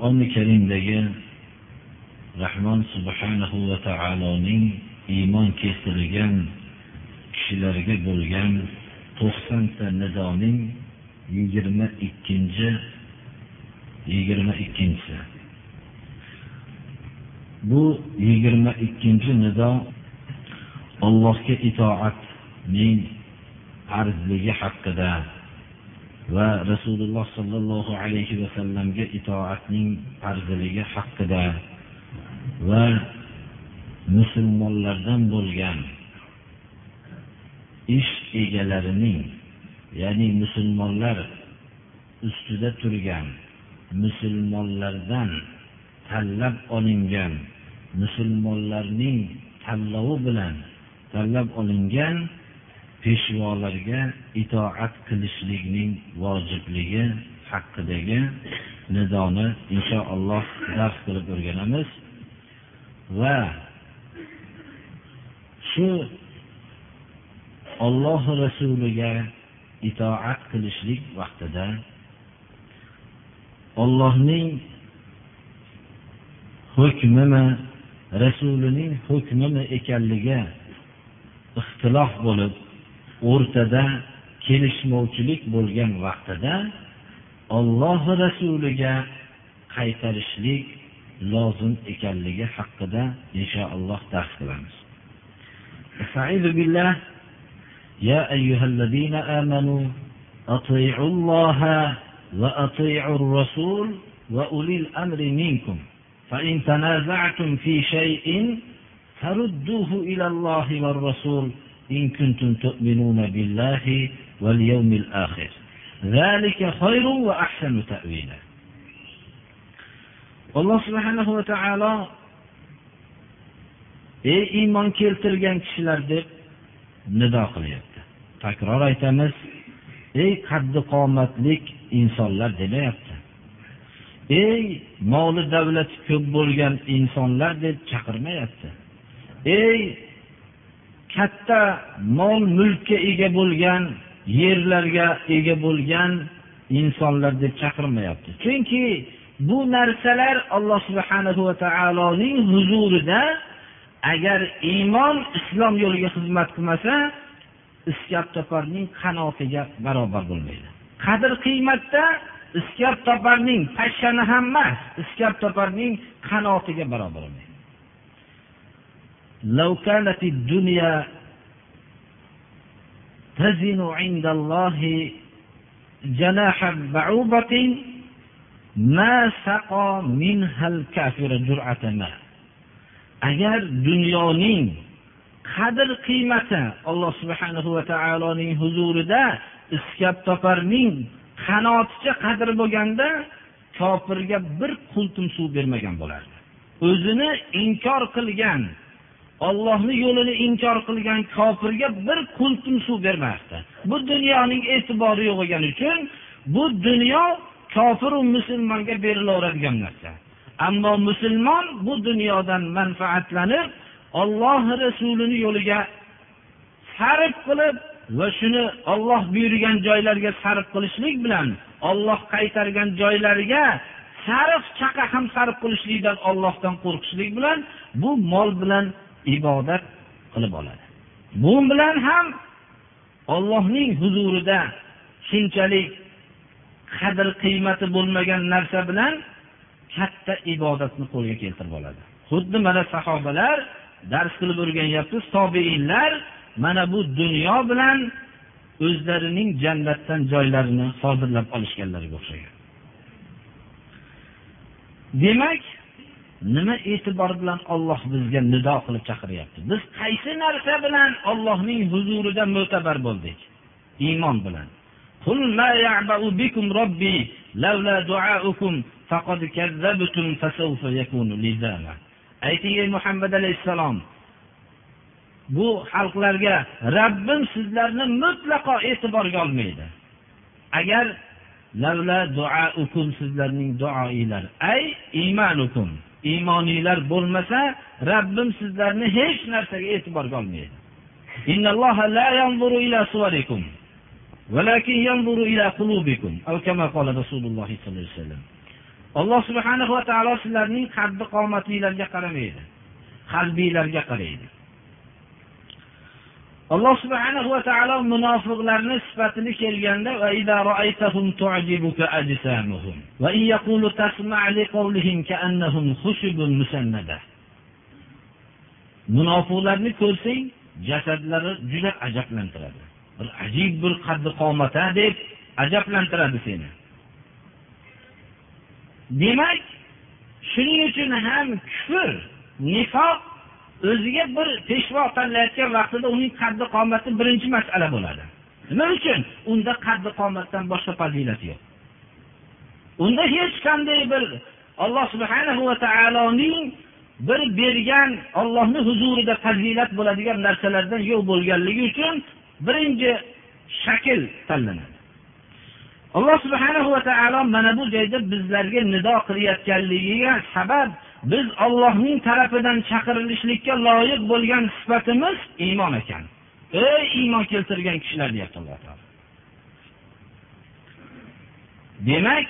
Qur'oni karimdagi rahmon subhanahu va taoloning iymon keltirgan kishilarga bo'lgan to'qsonta nidoning yigirma ikkinchi yigirma ikkinchisi. Bu yigirma ikkinchi nido Allohga itoatning arzligi haqida va Rasululloh sollallohu alayhi va sallamga itoatning farzligi haqida va musulmonlardan bo'lgan ish egalarining ya'ni musulmonlar ustida turgan musulmonlardan tanlab olingan musulmonlarning tanlovi bilan tanlab olingan peshvolarga itoat qilishlikning vojibligi haqidagi nidoni inshaalloh dars qilib o'rganamiz. Va shu Alloh rasuliga itoat qilishlik vaqtida Allohning hukmimi rasulining hukmimi ekanligi ixtilof bo'lib o'rtada kelishmovchilik bo'lgan vaqtida Alloh rasuliga qaytarishlik lozim ekanligi haqida inshaalloh dars qilamiz. Estaizu billah يا أيها الذين آمنوا أطيعوا الله وأطيعوا الرسول وأولي الأمر منكم فإن تنازعتم في شيء فردوه إلى الله والرسول إن كنتم تؤمنون بالله واليوم الآخر ذلك خير وأحسن تأويلا alloh subhanahu va taolo ey iymon keltirgan kishilar deb nido qilyapti takror aytamiz ey qaddi qomatlik insonlar demayapti ey moli davlati ko'p bo'lgan insonlar deb chaqirmayapti ey katta mol mulkka ega bo'lgan yerlarga ega bo'lgan insonlar deb chaqirmayapti. Chunki bu narsalar alloh subhanahu va taoloning huzurida agar iymon islom yo'liga xizmat qilmasa iskab toparning qanotiga barobar bo'lmaydi. Qadr qiymatda iskab toparning pashshani ham emas iskab toparning qanotiga barobar bo'lmaydi. لو كانت الدنيا تزن عند الله جناح بعوضة ما سقى منها الكافر جرعة ماء agar dunyoning qadr qiymati alloh subhanahu va taoloning huzurida iskab toparning qanoticha qadr bo'lganda kofirga bir qultum suv bermagan bo'lardi o'zini inkor qilgan Allohning yo'lini inkor qilgan kofirga bir qultum suv bermasdi. Bu dunyoning e'tibori yo'q bo'lgani uchun bu dunyo kofiru va musulmonga berilaveradigan narsa. Ammo musulmon bu dunyodan manfaatlanib, Alloh rasulining yo'liga sarf qilib va shuni Alloh buyurgan joylarga sarf qilishlik bilan Alloh qaytargan joylariga sarf chaqa ham sarf qilishlikdan Allohdan qo'rqishlik bilan bu mol bilan ibodat qilib oladi. Bu bilan ham Allohning huzurida shunchalik qadr qiymati bo'lmagan narsa bilan katta ibodatni qo'lga keltirib oladi. Xuddi mana sahobalar dars qilib o'rganyapmiz, tobeinlar mana bu dunyo bilan o'zlarining jannatdan joylarini hozirlab olishganlarga o'xshagan. Demak, nima e'tibor bilan Alloh bizga nido qilib chaqiryapti? Biz qaysi narsa bilan Allohning huzurida mo'tabar bo'ldik? Iymon bilan. Qul ma ya'ba'u bikum robbi لولا دعاؤكم فقد كذبتم فسوف يكون لزاما ayting ey muhammad alayhissalom bu xalqlarga rabbim sizlarni mutlaqo e'tiborga olmaydi agar lavla duaukum sizlarning duoinglar ay iymanukum iymoninglar bo'lmasa rabbim sizlarni hech narsaga e'tiborga olmaydi. Alloh subhanahu va taolo sizlarning qaddi qomatinglarga qaramaydi qalbinglarga qaraydi. Alloh subhanahu va taolo munofiqlarni sifatini kelganda munofiqlarni ko'rsang jasadlari juda ajablantiradi. Bir ajib bir qaddi qomata deb ajablantiradi seni. Demak shuning uchun ham kufr nifoq o'ziga bir peshvo tanlayotgan vaqtida uning qaddi qomati birinchi masala bo'ladi. Nima uchun? Unda qaddi qomatdan boshqa fazilat yo'q. Unda hech qanday bir alloh subhanahu va taoloning bir bergan ollohni huzurida fazilat bo'ladigan narsalardan yo'q bo'lganligi uchun birinchi shakl tanlanadi. Alloh subhanahu va taolo mana bu joyda bizlarga nido qilayotganligiga sabab biz ollohning tarafidan chaqirilishlikka loyiq bo'lgan sifatimiz iymon ekan. Ey iymon keltirgan kishilar deyapti alloh taolo. Demak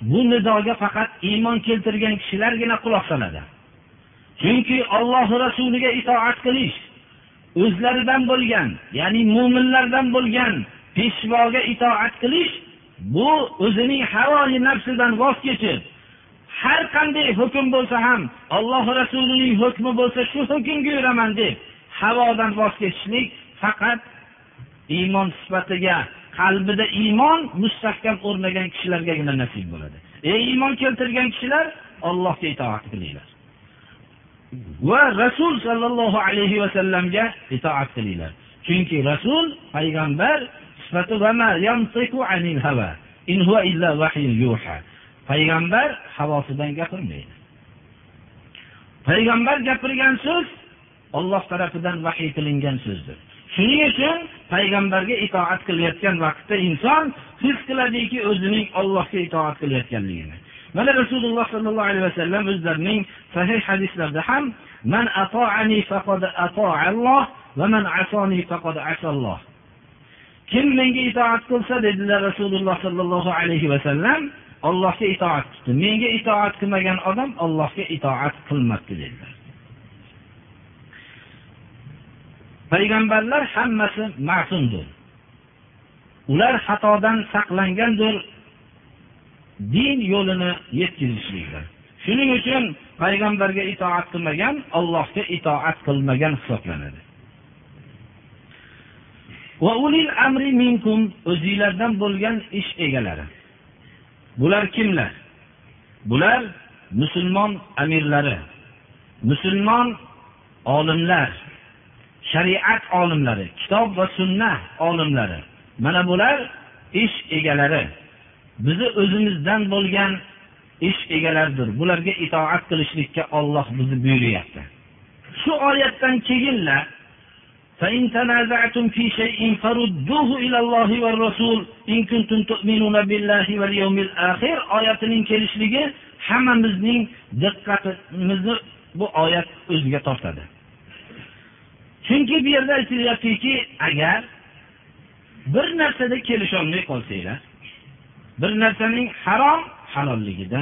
bu nidoga faqat iymon keltirgan kishilargina quloq soladi. Chunki olloh rasuliga itoat qilish o'zlaridan bo'lgan ya'ni mo'minlardan bo'lgan peshvoga itoat qilish bu o'zining havoyi nafsidan voz kechib har qanday hukm bo'lsa ham alloh rasulining hukmi bo'lsa shu hukmga yuraman deb havodan voz kechishlik faqat iymon sifatiga qalbida iymon mustahkam o'rnagan kishilargagina nasib bo'ladi. Ey iymon keltirgan kishilar allohga itoat qilinglar. Va rasul sollallohu alayhi vasallamga itoat qilinglar. Chunki rasul payg'ambar sifati payg'ambar havosidan gapirmaydi. Payg'ambar gapirgan so'z olloh tarafidan vahiy qilingan so'zdir. Shuning uchun payg'ambarga itoat qilayotgan vaqtda inson his qiladiki o'zining ollohga itoat qilayotganligini. Mana rasululloh sollallohu alayhi vasallam o'zlarining sahih hadislarida ham man atoani faqad atoalloh va man asoni faqad asalloh kim menga itoat qilsa dedilar rasululloh sollallohu alayhi vasallam ollohga itoat qildi. Menga itoat qilmagan odam ollohga itoat qilmabdi dedilar. Payg'ambarlar hammasi ma'sumdir. Ular xatodan saqlangandir din yo'lini yetkazishlikda shuning uchun payg'ambarga itoat qilmagan allohga itoat qilmagan hisoblanadi. O'zinglardan bo'lgan ish egalari. Bular kimlar? Bular musulmon amirlari musulmon olimlar shariat olimlari kitob va sunna olimlari. Mana bular ish egalari. Bizni o'zimizdan bo'lgan ish egalaridir bularga itoat qilishlikka olloh bizni buyuryapti. Shu oyatdan keyinlar فإن تنازعتم في شيء فردوه إلى الله والرسول إن كنتم تؤمنون بالله واليوم الآخر oyatining kelishligi hammamizning diqqatimizni bu oyat o'ziga tortadi chunki bu yerda aytilyaptiki agar bir narsada kelisholmay qolsanglar bir narsaning harom halolligida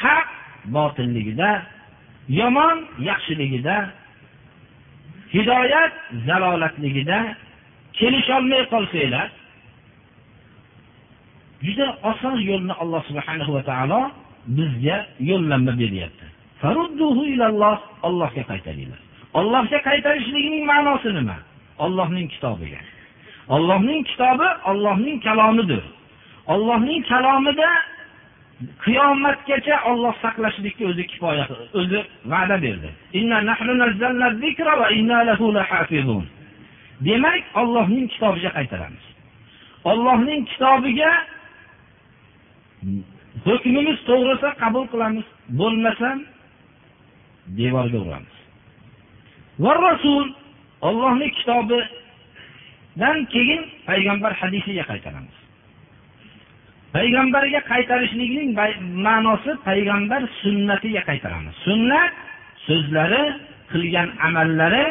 haq botilligida yomon yaxshiligida hidoyat zalolatligida kelisholmay qolsanglar juda oson yo'lni alloh subhanahu va taolo bizga yo'llanma beryapti. Ollohga qaytaringlar. Ollohga qaytarishlikning ma'nosi nima? Ollohning kitobiga. Ollohning kitobi ollohning kalomidir. Ollohning kalomida qiyomatgacha olloh saqlashlikka o'zi kifoya o'zi va'da berdi. Demak ollohning kitobiga qaytaramiz. Ollohning kitobiga hukmimiz to'g'risa qabul qilamiz bo'lmasa devorga uramiz. Va rasul ollohni kitobidan keyin payg'ambar hadisiga qaytaramiz. Payg'ambarga qaytarishlikning ma'nosi payg'ambar sunnatiga qaytaramiz. Sunnat so'zlari qilgan amallari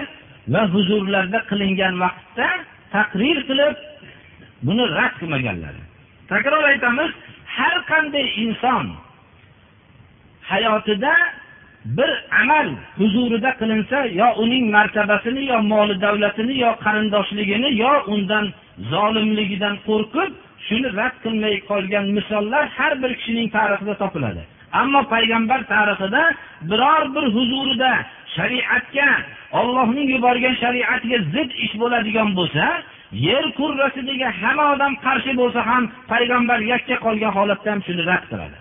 va huzurlarda qilingan vaqtda taqrir qilib buni rad qilmaganlari. Takror aytamiz har qanday inson hayotida bir amal huzurida qilinsa yo uning martabasini yo moli davlatini yo qarindoshligini yo undan zolimligidan qo'rqib shuni rad qilmay qolgan misollar har bir kishining tarixida topiladi. Ammo payg'ambar tarixida biror bir huzurida shariatga ollohning yuborgan shariatiga zid ish bo'ladigan bo'lsa yer kurrasidagi hamma odam qarshi bo'lsa ham payg'ambar yakka qolgan holatda ham shuni rad qiladi.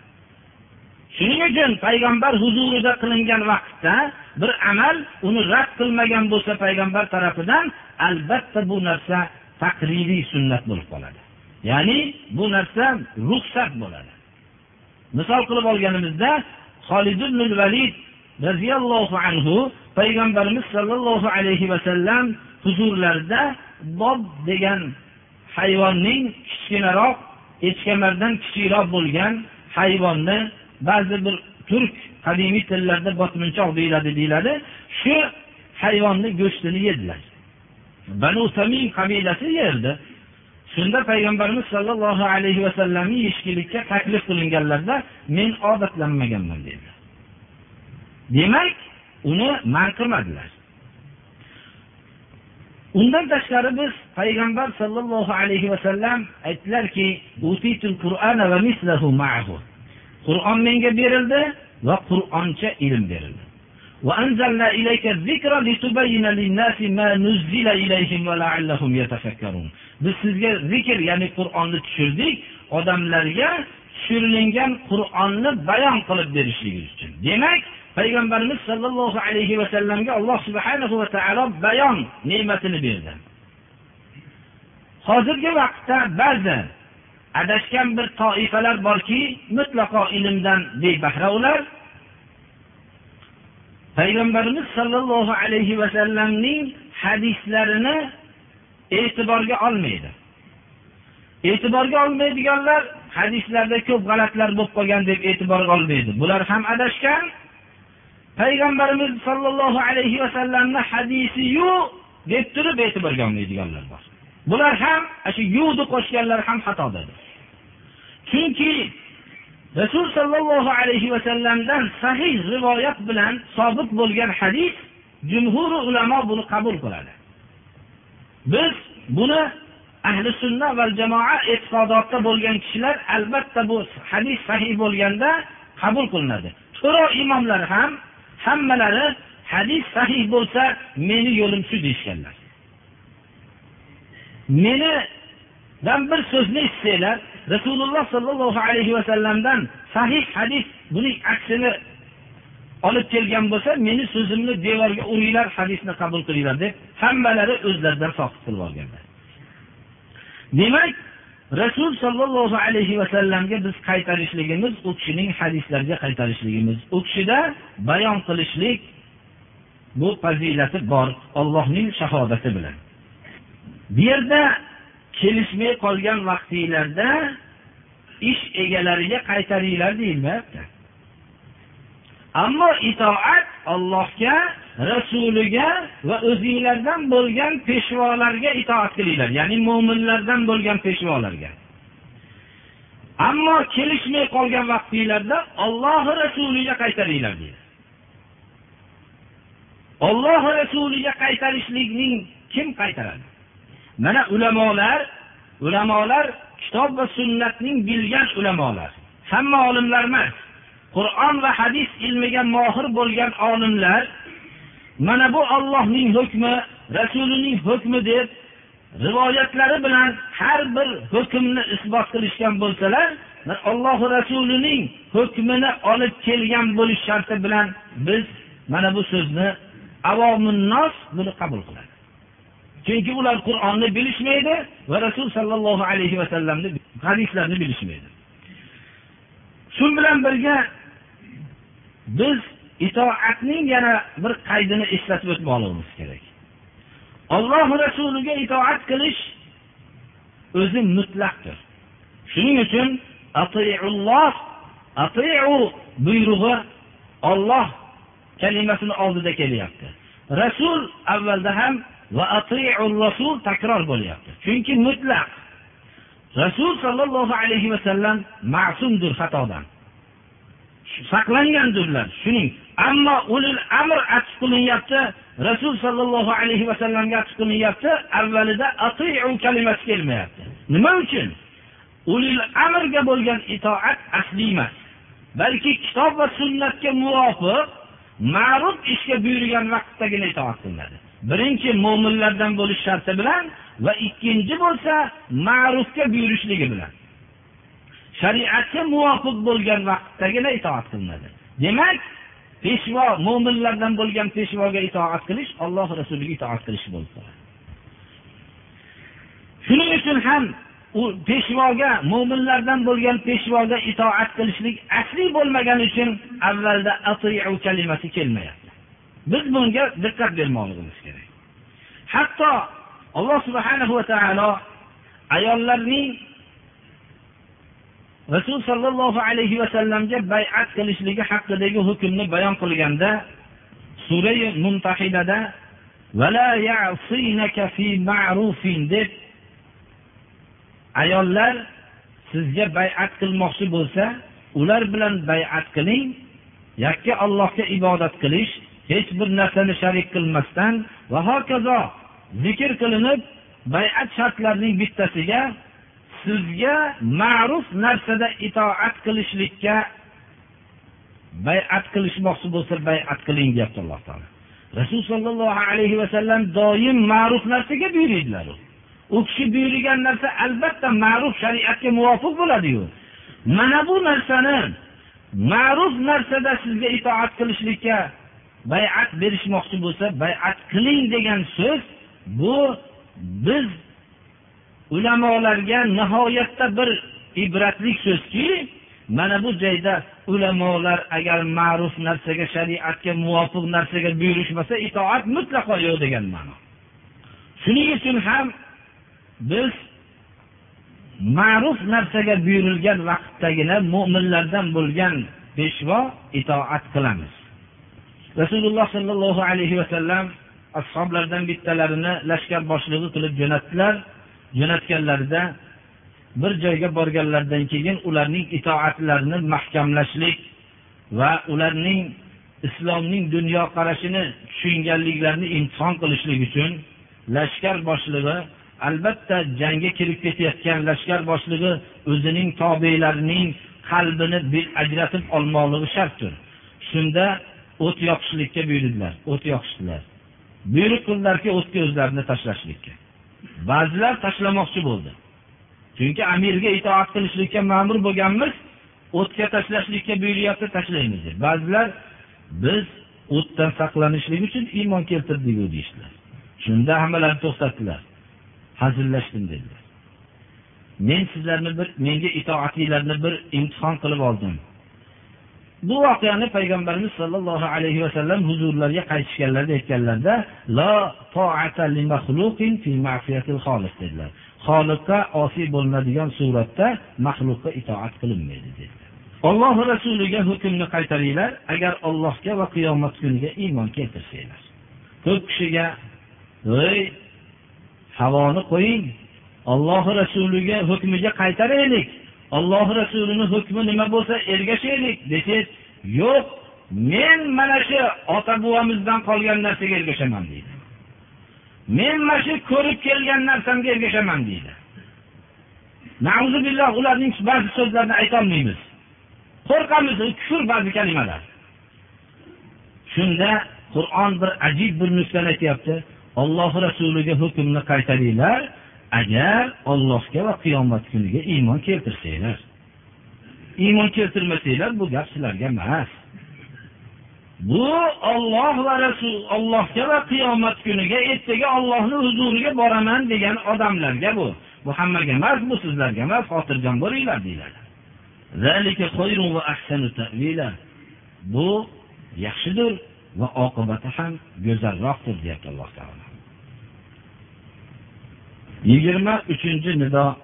Shuning uchun payg'ambar huzurida qilingan vaqtda bir amal uni rad qilmagan bo'lsa payg'ambar tarafidan albatta bu narsa taqririy sunnat bo'lib qoladi. Ya'ni bu narsa ruxsat bo'ladi. Misol qilib olganimizda holid ibn valid roziyallohu anhu payg'ambarimiz sollallohu alayhi vasallam huzurlarida bob degan hayvonning kichkinaroq echkamardan kichikroq bo'lgan hayvonni ba'zi bir turk qadimiy tillarda botminchoq deyiladi deyiladi. Shu hayvonni go'shtini yedilar. Banu samim qabilasi yerdi shunda payg'ambarimiz sollallohu alayhi vasallamni yeyishlikka taklif qilinganlarda men odatlanmaganman dedi demak uni man qilmadilar undan tashqari biz payg'ambar sollallohu alayhi vasallam aytdilarki qur'on menga berildi va qur'oncha ilm berildi وأنزلنا إليك الذكر لتبين للناس ما نزل إليهم ولعلهم يتفكرون biz sizga zikr ya'ni qur'onni tushirdik. Odamlarga tushirilgan qur'onni bayon qilib berishligingiz uchun. Demak payg'ambarimiz sollallohu alayhi vasallamga alloh subhanahu va taolo bayon ne'matini berdi. Hozirgi vaqtda ba'zi adashgan bir toifalar borki mutlaqo ilmdan bebahra ular. Payg'ambarimiz sollallohu alayhi vasallamning hadislarini e'tiborga olmaydi. E'tiborga olmaydiganlar hadislarda ko'p g'alatlar bo'lib qolgan deb e'tiborga olmaydi. Bular ham adashgan. Payg'ambarimiz sollallohu alayhi vasallamni hadisi yo'q deb turib e'tiborga olmaydiganlar bor. Bular ham shu yu'ni qo'shganlar ham xatodadir. Chunki rasul sollallohu alayhi vasallamdan sahih rivoyat bilan sobit bo'lgan hadis jumhur ulamo buni qabul qiladi. Biz buni ahli sunna va jamoa e'tiqodotda bo'lgan kishilar albatta bu hadis sahih bo'lganda qabul qilinadi. To'ro imomlar ham hammalari hadis sahih bo'lsa meni yo'lim shu deyishganlar. Menidan bir so'zni eshitsanglar rasululloh sollallohu alayhi vasallamdan sahih hadis buning aksini olib kelgan bo'lsa meni so'zimni devorga uringlar hadisni qabul qilinglar deb hammalari o'zlaridan soqit qilib olganlar. Demak rasul sollallohu alayhi vasallamga biz qaytarishligimiz u kishining hadislariga qaytarishligimiz. U kishida bayon qilishlik bu fazilati bor ollohning shahodati bilan. Bu yerda kelishmay qolgan vaqtinglarda ish egalariga qaytaringlar deyilmayapti. Ammo itoat ollohga rasuliga va o'zinglardan bo'lgan peshvolarga itoat qilinglar. Ya'ni mo'minlardan bo'lgan peshvolarga. Ammo kelishmay qolgan vaqtinglarda ollohi rasuliga qaytaringlar deydi. Ollohi rasuliga qaytarishlikning kim qaytaradi? Mana ulamolar ulamolar kitob va sunnatning bilgan ulamolar. Hamma olimlar emas. Qur'on va hadis ilmiga mohir bo'lgan olimlar mana bu ollohning hukmi rasulining hukmi deb rivoyatlari bilan har bir hukmni isbot qilishgan bo'lsalar alloh rasulining hukmini olib kelgan bo'lish sharti bilan biz mana bu so'zni avomunnos buni qabul qiladi. Chunki ular qur'onni bilishmaydi va rasul sollallohu alayhi vasallamni hadislarni bilishmaydi. Shu bilan birga biz itoatning yana bir qaydini eslatib o'tmoqligimiz kerak. Olloh rasuliga itoat qilish o'zi mutlaqdir. Shuning uchun atiulloh atiu buyrug'i olloh kalimasini oldida kelyapti. Rasul avvalda ham va rasul takror bo'lyapti. Chunki mutlaq. Rasul sollallohu alayhi vasallam ma'sumdir xatodan. Saqlangandirlar shuning ammo ulul amr atf qilinyapti rasul sollallohu alayhi vasallamga atf qilinyapti avvalida atiu kalimasi kelmayapti. Nima uchun? Ulul amrga bo'lgan itoat asliy emas. Balki kitob va sunnatga muvofiq ma'ruf ishga buyurgan vaqtdagina itoat qilinadi. Birinchi mo'minlardan bo'lish sharti bilan va ikkinchi bo'lsa ma'rufga buyurishligi bilan. Shariatga muvofiq bo'lgan vaqtdagina itoat qilinadi. Demak peshvo mo'minlardan bo'lgan peshvoga itoat qilish alloh rasuliga itoat qilish bo'lib qoladi. Shuning uchun ham u peshvoga mo'minlardan bo'lgan peshvoga itoat qilishlik asli bo'lmagani uchun avvalda kalimasi kelmayapti. Biz bunga diqqat bermoqligimiz kerak. Hatto alloh subhanahu va taolo ayollarning rasul sollallohu alayhi vasallamga bayat qilishligi haqidagi hukmni bayon qilganda surai muntahidada deb ayollar sizga bayat qilmoqchi bo'lsa ular bilan bayat qiling yakka allohga ibodat qilish hech bir narsani sharik qilmasdan va hokazo zikr qilinib bayat shartlarining bittasiga sizga ma'ruf narsada itoat qilishlikka bayat qilishmoqchi bo'lsa bayat qiling deyapti alloh taolo. Rasul sollallohu alayhi vasallam doim ma'ruf narsaga buyuriydilar u kishi buyurgan narsa albatta ma'ruf shariatga muvofiq bo'ladiyu. Mana bu narsani ma'ruf narsada sizga itoat qilishlikka bayat berishmoqchi bo'lsa bayat qiling degan so'z bu biz ulamolarga nihoyatda bir ibratli so'zki mana bu joyda ulamolar agar ma'ruf narsaga shariatga muvofiq narsaga buyurishmasa itoat mutlaqo yo'q degan ma'no. Shuning uchun ham biz ma'ruf narsaga buyurilgan vaqtdagina mo'minlardan bo'lgan peshvo itoat qilamiz. Rasululloh sollallohu alayhi vasallam ashoblardan bittalarini lashkar boshlig'i qilib jo'natdilar. Jo'natganlarida bir joyga borganlaridan keyin ularning itoatlarini mahkamlashlik va ularning islomning dunyoqarashini tushunganliklarini imtihon qilishlik uchun lashkar boshlig'i albatta jangga kirib ketayotgan lashkar boshlig'i o'zining tobelarining qalbini ajratib olmoqligi shartdir. Shunda o't yoqishlikka buyurdilar o't yoqishdilar. Buyruq qildilarki o'tga o'zlarini tashlashlikka. Ba'zilar tashlamoqchi bo'ldi. Chunki amirga itoat qilishlikka ma'mur bo'lganmiz o'tga tashlashlikka buyuryapti tashlaymiz. Deb ba'zilar biz o'tdan saqlanishlik uchun iymon keltirdik deyishdilar. Shunda hammalari to'xtatdilar. Hazillashdim dedilar. Men sizlarni bir menga itoatinglarni bir imtihon qilib oldim. Bu voqeani payg'ambarimiz sollallohu alayhi vasallam huzurlariga qaytishganlarida aytganlarida la dedilar. Xoliqqa osiy bo'linadigan suratda maxluqqa itoat qilinmaydi dedilar. Olloh rasuliga hukmni qaytaringlar agar ollohga va qiyomat kuniga iymon keltirsanglar. Ko'p kishiga ey havoni qo'ying ollohi rasuliga hukmiga qaytaraylik. Alloh rasulini hukmi nima bo'lsa ergashaylik desangiz yo'q men mana shu ota bobomizdan qolgan narsaga ergashaman deydi. Men mana shu ko'rib kelgan narsamga ergashaman deydi. Billah ularning ba'zi so'zlarini aytolmaymiz. Qo'rqamiz kufr ba'zi kalimalar. Shunda qur'on bir ajib bir nusxani aytyapti. Alloh rasuliga hukmni qaytaringlar agar ollohga va qiyomat kuniga iymon keltirsanglar iymon keltirmasanglar bu gap sizlarga emas. Bu olloh va rasul ollohga va qiyomat kuniga ertaga ollohni huzuriga boraman degan odamlarga bu. Bu hammaga emas bu sizlarga emas xotirjam bo'linglar deyiladi. Bu yaxshidir va oqibati ham go'zalroqdir deyapti alloh taolo. yigirma uchinchi nido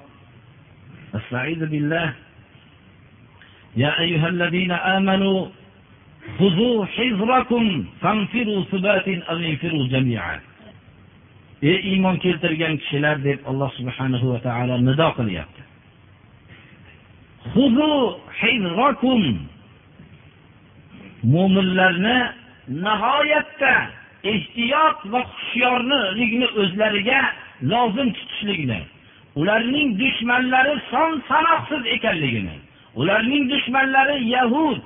استعيذ بالله يا أيها الذين آمنوا خذوا حذركم فانفروا ثبات أو انفروا جميعا ey iymon keltirgan kishilar deb alloh subhanahu va taolo nido qilyapti mo'minlarni nihoyatda ehtiyot va hushyorlikni o'zlariga lozim tutishlikni ularning dushmanlari son sanoqsiz ekanligini ularning dushmanlari yahud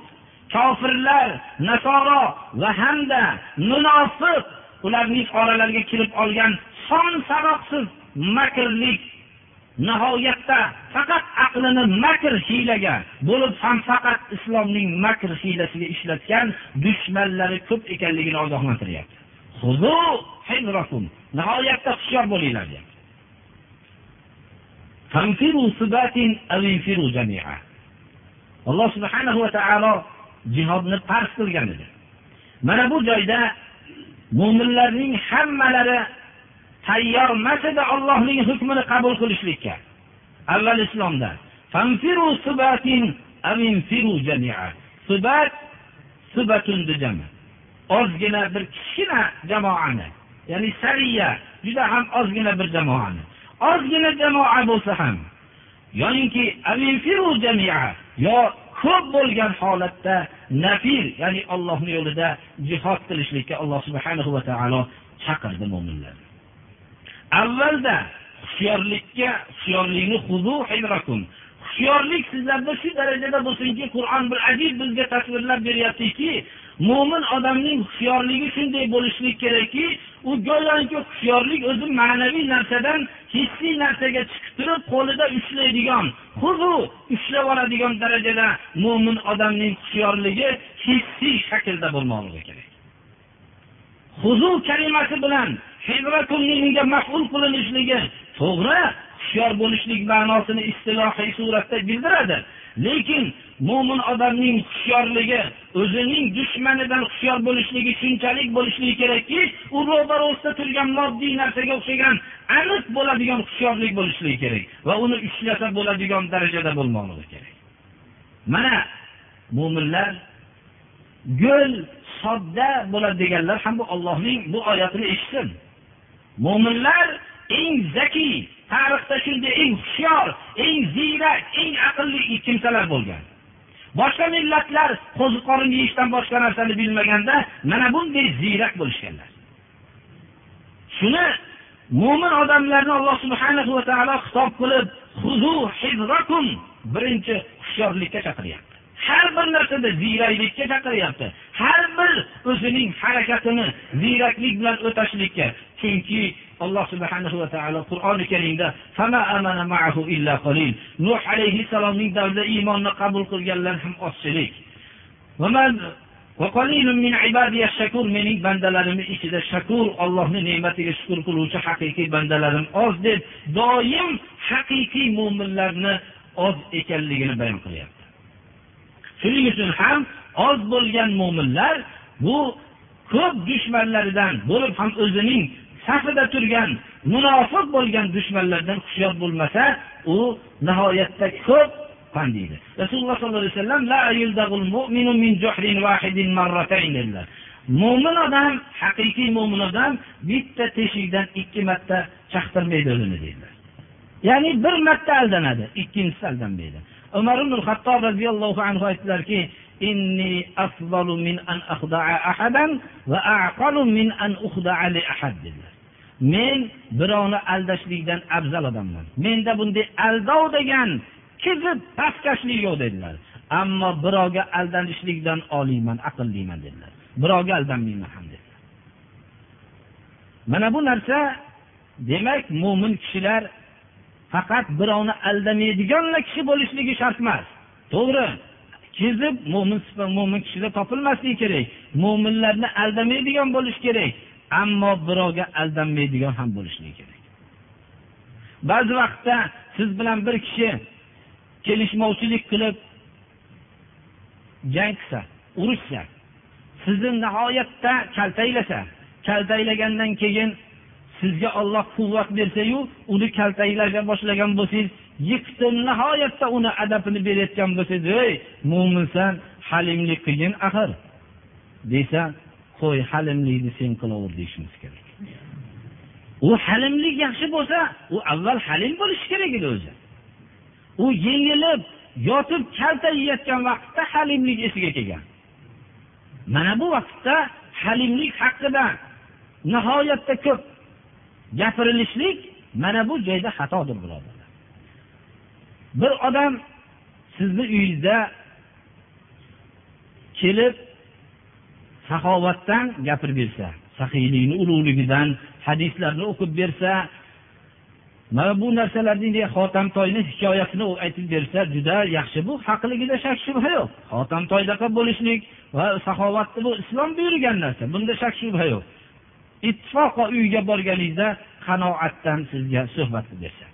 kofirlar nasoro va hamda munofiq ularning oralariga kirib olgan son sanoqsiz makrlik nihoyatda faqat aqlini makr hiylaga bo'lib ham faqat islomning makr hiylasiga ishlatgan dushmanlari ko'p ekanligini ogohlantiryapti. Nihoyatda hushyor bo'linglar alloh subhanahu va taolo jihodni farz qilgan edi. Mana bu joyda mo'minlarning hammalari tayyormas edi ollohning hukmini qabul qilishlikka. Avval islomda subat subatun ozgina bir kichkina jamoani ya'ni sariya juda ham ozgina bir jamoani. Ozgina jamoa bo'lsa ham yoyinki yo ko'p bo'lgan holatda nafir ya'ni ollohni yo'lida jihod qilishlikka alloh subhanahu va taolo chaqirdi mo'minlarni avvalda hushyorlikka hushyorlikni hushyorlik sizlarda shu darajada bo'lsinki qur'on bir ajib bizga tasvirlab beryaptiki mo'min odamning hushyorligi shunday bo'lishligi kerakki u go'yoki hushyorlik o'zi ma'naviy narsadan hissiy narsaga chiqib turib qo'lida ushlaydigan huzu ushlab oladigan darajada mo'min odamning hushyorligi hissiy shaklda bo'lmoqligi kerak. Huzu kalimasi bilan unga maful qilinishligi to'g'ri hushyor bo'lishlik ma'nosini istilohiy suratda bildiradi. Lekin mo'min odamning hushyorligi o'zining dushmanidan hushyor bo'lishligi shunchalik bo'lishligi kerakki u ro'barosida turgan moddiy narsaga o'xshagan aniq bo'ladigan hushyorlik bo'lishligi kerak va uni ushlasa bo'ladigan darajada bo'lmoqligi kerak. Mana mo'minlar go'l sodda bo'ladi deganlar ham bu ollohning bu oyatini eshitsin. Mo'minlar eng zakiy tarixda shunday eng hushyor eng ziyrak eng aqlli kimsalar bo'lgan. Boshqa millatlar qo'ziqorin yeyishdan boshqa narsani bilmaganda mana bunday ziyrak bo'lishganlar. Shuni mo'min odamlarni alloh subhanahu va taolo xitob qilib birinchi hushyorlikka chaqiryapti har bir narsada ziyraklikka chaqiryapti har bir o'zining harakatini ziyraklik bilan o'tashlikka. Chunki alloh subhanahu va taolo qur'oni karimda nuh alayhissalomning davrida iymonni qabul qilganlar ham ozchilik. Mening bandalarimni ichida shakur ollohni ne'matiga shukur qiluvchi haqiqiy bandalarim oz deb doim haqiqiy mo'minlarni oz ekanligini bayon qilyapti. Shuning uchun ham oz bo'lgan mo'minlar bu ko'p dushmanlaridan bo'lib ham o'zining safida turgan munofiq bo'lgan dushmanlardan hushyor bo'lmasa u nihoyatda ko'p pandiydi. Rasululloh sollallohu alayhi vasallam mo'min odam haqiqiy mo'min odam bitta teshikdan ikki marta chaqtirmaydi o'zini deydilar ya'ni bir marta aldanadi ikkinchisi aldanmaydi. Umar ibn hattob roziyallohu anhu aytdilarki inni afzalu min an أخدع ahadan va aqalu min an لأحد li men birovni aldashlikdan afzal odamman. Menda bunday aldov degan kizib pastkashlik yo'q dedilar. Ammo birovga aldanishlikdan oliyman aqlliman dedilar. Birovga aldanmayman ham dedilar. Mana bu narsa demak mo'min kishilar faqat birovni aldamaydiganla kishi bo'lishligi shart emas. To'g'ri. Kezib mo'min mo'min kishida topilmasligi kerak. Mo'minlarni aldamaydigan bo'lishi kerak. Ammo birovga aldanmaydigan ham bo'lishligi kerak. Ba'zi vaqtda siz bilan bir kishi kelishmovchilik qilib jang qilsa urushsa sizni nihoyatda kaltaklasa kaltaklagandan keyin sizga olloh quvvat bersayu uni kaltaklashga boshlagan bo'lsangiz yiqitib nihoyatda uni adabini berayotgan bo'lsangiz ey mo'minsan halimlik qilgin axir desa qo'y halimlikni sen qilaver deyishimiz kerak. U halimlik yaxshi bo'lsa u avval halim bo'lishi kerak edi o'zi. U yengilib yotib kalta yeyotgan vaqtda halimlik esiga kelgan. Mana bu vaqtda halimlik haqida nihoyatda ko'p gapirilishlik mana bu joyda xatodir birodarlar. Bir odam sizni uyingizda kelib saxovatdan gapirib bersa saxiylikni ulug'ligidan hadislarni o'qib bersa mana bu narsalarni xotamtoyni hikoyasini aytib bersa juda yaxshi. Bu haqligida shak shubha yo'q. Xotamtoydaqa bo'lishlik va saxovatni bu islom buyurgan narsa. Bunda shak shubha yo'q. Ittifoqo uyga borganingizda qanoatdan sizga suhbat bersa.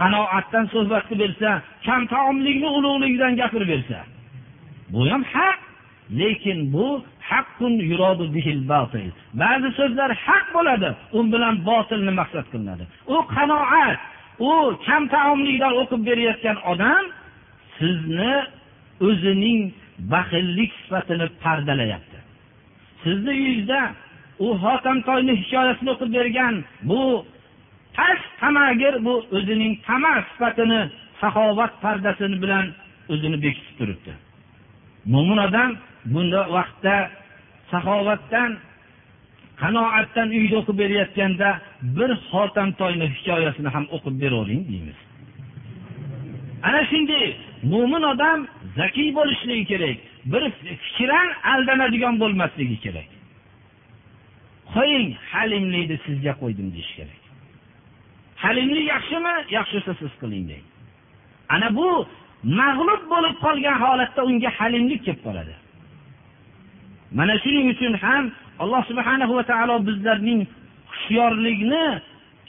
Qanoatdan suhbatni qilib bersa kamtaomlikni ulug'ligidan gapirib bersa bu ham haq. Lekin bu ba'zi so'zlar haq bo'ladi u bilan botilni maqsad qilinadi. U qanoat u kamtaomlikdan o'qib berayotgan odam sizni o'zining baxillik sifatini pardalayapti. Sizni uyingizda u hotamtoyni hikoyasini o'qib bergan bu past tamagir bu o'zining tama sifatini saxovat pardasini bilan o'zini bekitib turibdi. Mo'min odam bunda vaqtda saxovatdan qanoatdan uyda o'qib berayotganda bir xotamtoyni hikoyasini ham o'qib beravering deymiz. Ana shunday mo'min odam zakiy bo'lishligi kerak bir fikran aldanadigan bo'lmasligi kerak. Qo'ying halimlikni sizga qo'ydim deyish kerak. Halimlik yaxshimi? Yaxshi bo'lsa siz qiling deydi ana bu mag'lub bo'lib qolgan holatda unga halimlik kelib qoladi. Mana shuning uchun ham alloh subhana va taolo bizlarning hushyorlikni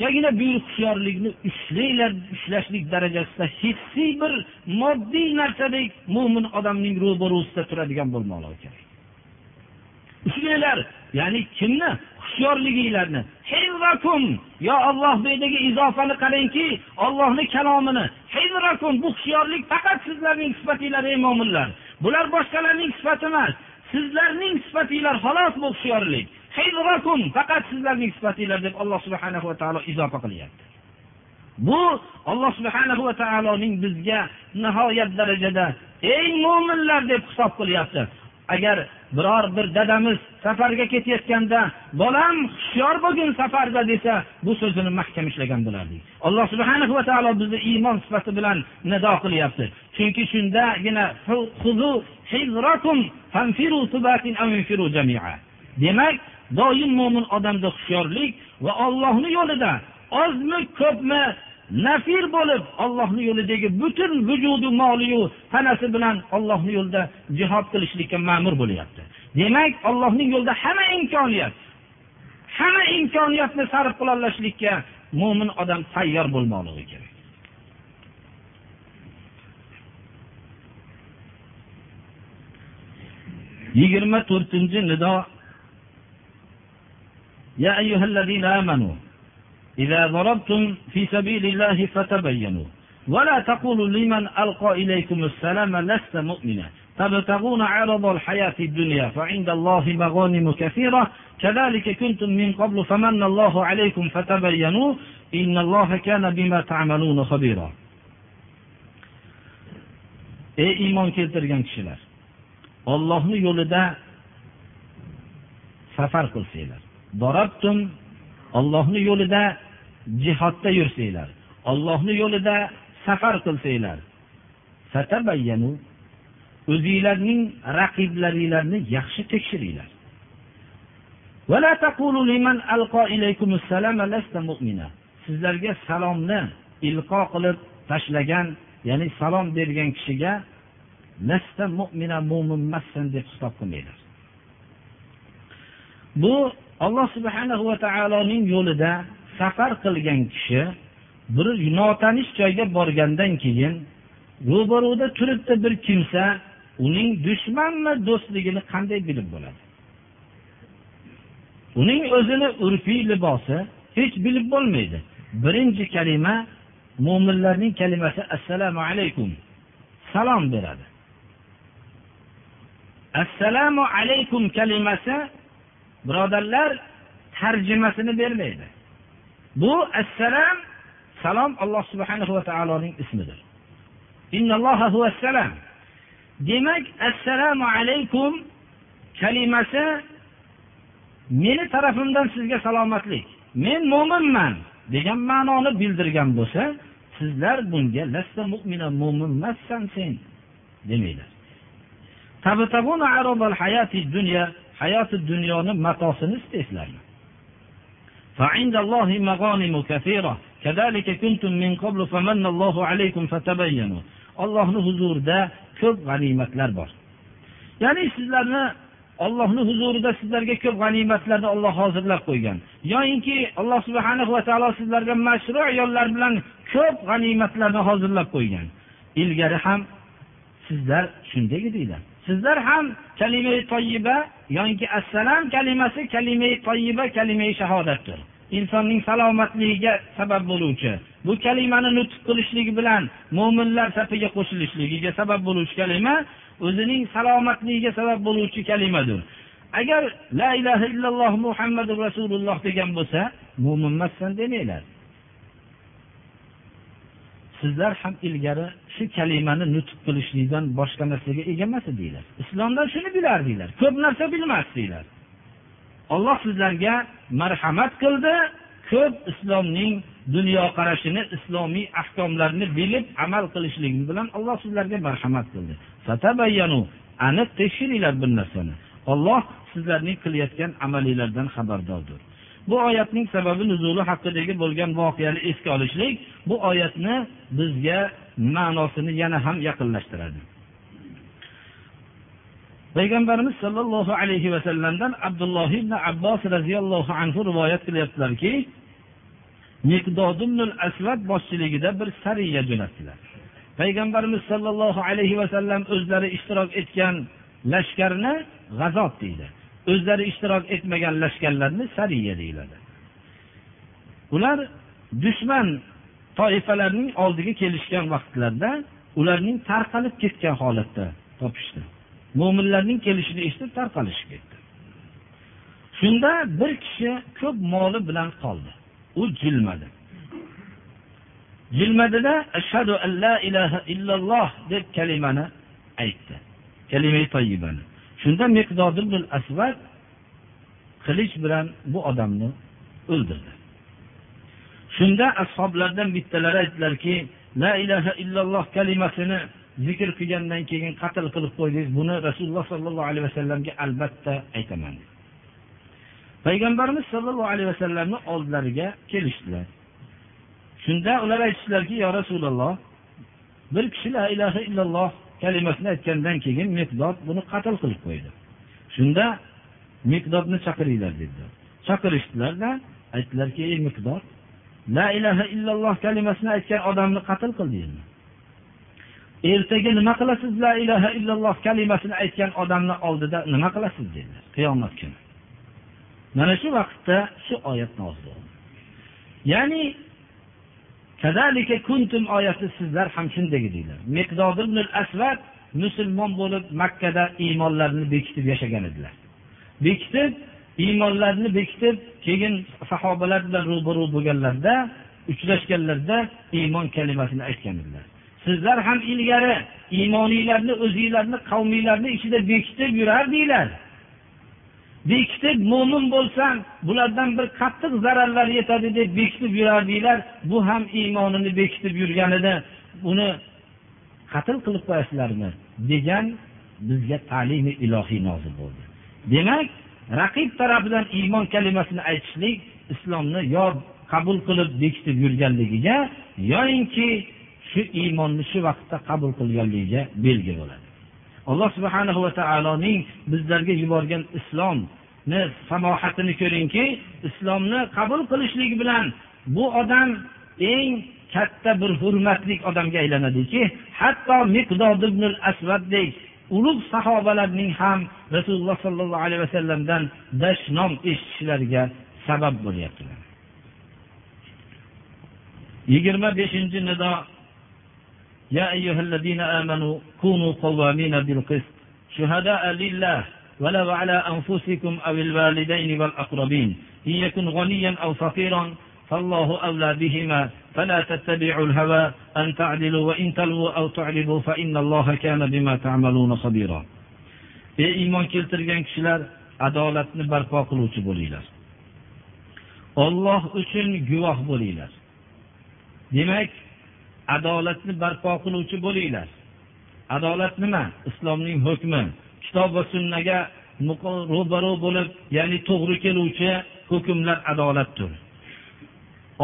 kagina buyuk hushyorlikni ushlanglar ushlashlik darajasida hissiy bir moddiy narsadek mo'min odamning ro'barusida turadigan bo'lmoqligi kerak. Ushlanglar ya'ni kimni? Hushyorliginglarni. Hivrakum yo olloh bu yerdagi izofani qarangki ollohni kalomini. Hivrakum bu hushyorlik faqat sizlarning sifatinglar ey mo'minlar bular boshqalarning sifati emas. Sizlarning sifatinglar xolos bu hushyorlik. Hivrakum faqat sizlarning sifatinglar deb alloh subhana va taolo izofa qilyapti. Bu alloh subhana va taoloning bizga nihoyat darajada ey mo'minlar deb hisob qilyapti. Agar biror bir dadamiz safarga ketayotganda bolam hushyor bo'lgin safarda desa bu so'zini mahkam ishlagan bo'lardik. Alloh subhana va taolo bizni iymon sifati bilan nido qilyapti. Chunki shundagina demak doim mo'min odamda hushyorlik va ollohni yo'lida ozmi ko'pmi nafir bo'lib ollohni yo'lidagi butun vujudu moliyu tanasi bilan ollohni yo'lida jihod qilishlikka ma'mur bo'lyapti demak ollohning yo'lida hamma imkoniyat hamma imkoniyatni sarf qilolashlikka mo'min odam tayyor bo'lmoqligi kerak yigirma to'rtinchi nido يا أيها الذين آمنوا إذا ضربتم في سبيل الله فتبينوا ولا تقولوا لمن ألقى إليكم السلام لست مؤمنا تبتغون عرض الحياة الدنيا فعند الله مغانم كثيرة كذلك كنتم من قبل فمن الله عليكم فتبينوا إن الله كان بما تعملون خبيرا ey iymon keltirgan kishilar ollohni yo'lida safar qilsanglar borabtum ollohni yo'lida jihodda yursanglar ollohni yo'lida safar qilsanglar. O'zinglarning raqiblaringlarni yaxshi tekshiringlar. Sizlarga salomni ilqo qilib tashlagan ya'ni salom bergan kishiga lasta mu'mina mo'minmassan deb hisob qilmanglar. Bu alloh subhanahu va taoloning yo'lida safar qilgan kishi bir notanish joyga borgandan keyin ro'baruda turibdi bir kimsa uning dushmanmi do'stligini qanday bilib bo'ladi? Uning o'zini urfiy libosi hech bilib bo'lmaydi. Birinchi kalima mo'minlarning kalimasi assalomu alaykum salom beradi. Assalomu alaykum kalimasi birodarlar tarjimasini bermaydi. Bu assalom salom alloh subhanahu va taoloning ismidir. Demak assalomu alaykum kalimasi meni tarafimdan sizga salomatlik. Men mo'minman degan ma'noni bildirgan bo'lsa sizlar bunga lasta mu'mina mo'min emassan sen demaylar hayoti dunyoni matosini istaysizlarmi? فعند الله مغانم كثيرة كذلك كنتم من قبل فمن الله عليكم فتبينوا Allohning huzurida ko'p g'animatlar bor. Ya'ni sizlarni Allohning huzurida sizlarga ko'p g'animatlarni Alloh hozirlab qo'ygan. Yo'inki Alloh subhanahu va taolo sizlarga mashru' yo'llar bilan ko'p g'animatlarni hozirlab qo'ygan. Ilgari ham sizlar shunday edinglar. sizlar ham kalimai toyiba yoki assalom kalimasi kalimai toyiba kalimai shahodatdir. Insonning salomatligiga sabab bo'luvchi bu kalimani nutq qilishligi bilan mo'minlar safiga qo'shilishligiga sabab bo'luvchi kalima o'zining salomatligiga sabab bo'luvchi kalimadir. Agar la ilaha illalloh muhammadu rasululloh degan bo'lsa mo'minmassan demanglar. Sizlar ham ilgari shu kalimani nutq qilishlikdan boshqa narsaga ega emas edinglar islomdan shuni bilardinglar ko'p narsa bilmasdinglar olloh sizlarga marhamat qildi. Ko'p islomning dunyoqarashini islomiy ahkomlarni bilib amal qilishlik bilan alloh sizlarga marhamat qildi. Aniq tekshiringlar bir narsani. Olloh sizlarning qilayotgan amalinglardan xabardordir. Bu oyatning sababi nuzuli haqidagi bo'lgan voqeani esga olishlik bu oyatni bizga ma'nosini yana ham yaqinlashtiradi. Payg'ambarimiz sollallohu alayhi vasallamdan abdulloh ibn abbos roziyallohu anhu rivoyat qilyaptilarki asvad boshchiligida bir sariya jo'natdilar. Payg'ambarimiz sollallohu alayhi vasallam o'zlari ishtirok etgan lashkarni g'azot deydi. O'zlari ishtirok etmagan lashkarlarni sariya deyiladi. Ular dushman toifalarning oldiga kelishgan vaqtlarda ularning tarqalib ketgan holatda topishdi. Mo'minlarning kelishini eshitib tarqalishib ketdi. Shunda bir kishi ko'p moli bilan qoldi. U jilmadi. Jilmadida ashhadu an la ilaha illalloh deb kalimani aytdi. Kalima toyibani. Shunda miqdodil asvad qilich bilan bu odamni o'ldirdi. Shunda ashoblardan bittalari aytdilarki la ilaha illalloh kalimasini zikr qilgandan keyin qatl qilib qo'ydingiz. Buni rasululloh sollallohu alayhi vasallamga albatta aytaman. Payg'ambarimiz sollallohu alayhi vasallamni oldilariga kelishdilar. Shunda ular aytishdilarki yo rasululloh bir kishi la ilaha illalloh kalimasini aytgandan keyin miqdod buni qatl qilib qo'ydi. Shunda miqdodni chaqiringlar dedilar chaqirishdilarda aytdilarki ey miqdod la ilaha illalloh kalimasini aytgan odamni qatl qildingizmi ertaga nima qilasiz la ilaha illalloh kalimasini aytgan odamni oldida nima qilasiz dedilar qiyomat kuni. Mana shu vaqtda shu oyat nozil bo'ldi. Ya'ni kuntum oyati sizlar ham shunday edinglar miqdod ibn asvad musulmon bo'lib makkada iymonlarini bekitib yashagan edilar. Bekitib iymonlarini bekitib keyin sahobalar bilan ro'baru bo'lganlarida uchrashganlarida iymon kalimasini aytgan edilar. Sizlar ham ilgari iymoniylarni o'zinglarni qavminglarni ichida bekitib yurardinglar bekitib mo'min bo'lsang bulardan bir qattiq zararlar yetadi deb bekitib yurardinglar bu ham iymonini bekitib yurganida uni qatl qilib qo'yasizlarmi? degan bizga ta'limi ilohiy nozil bo'ldi. Demak raqib tarafidan iymon kalimasini aytishlik islomni yo qabul qilib bekitib yurganligiga yoyinki shu iymonni shu vaqtda qabul qilganligiga belgi bo'ladi. Alloh subhanahu va taoloning bizlarga yuborgan islomni samohatini ko'ringki islomni qabul qilishlik bilan bu odam eng katta bir hurmatli odamga aylanadiki hatto miqdod ibn asvaddek ulug' sahobalarning ham rasululloh sollallohu alayhi vasallamdan dashnom eshitishlariga sabab bo'lyaptilar. Yigirma beshinchi nido يا أيها الذين آمنوا كونوا قوامين بالقسط شهداء لله ولو على أنفسكم أو الوالدين والأقربين إن يكن غنيا أو فقيرا فالله أولى بهما فلا تتبعوا الهوى أن تعدلوا وإن تلووا أو تعرضوا فإن الله كان بما تعملون خبيرا. Ey iymon keltirgan kishilar adolatni barpo qiluvchi bo'linglar. Olloh uchun guvoh bo'linglar. Adolatni barpo qiluvchi bo'linglar. Adolat nima? Islomning hukmi. Kitob va sunnaga ro'baro bo'lib ya'ni to'g'ri keluvchi hukmlar adolatdir.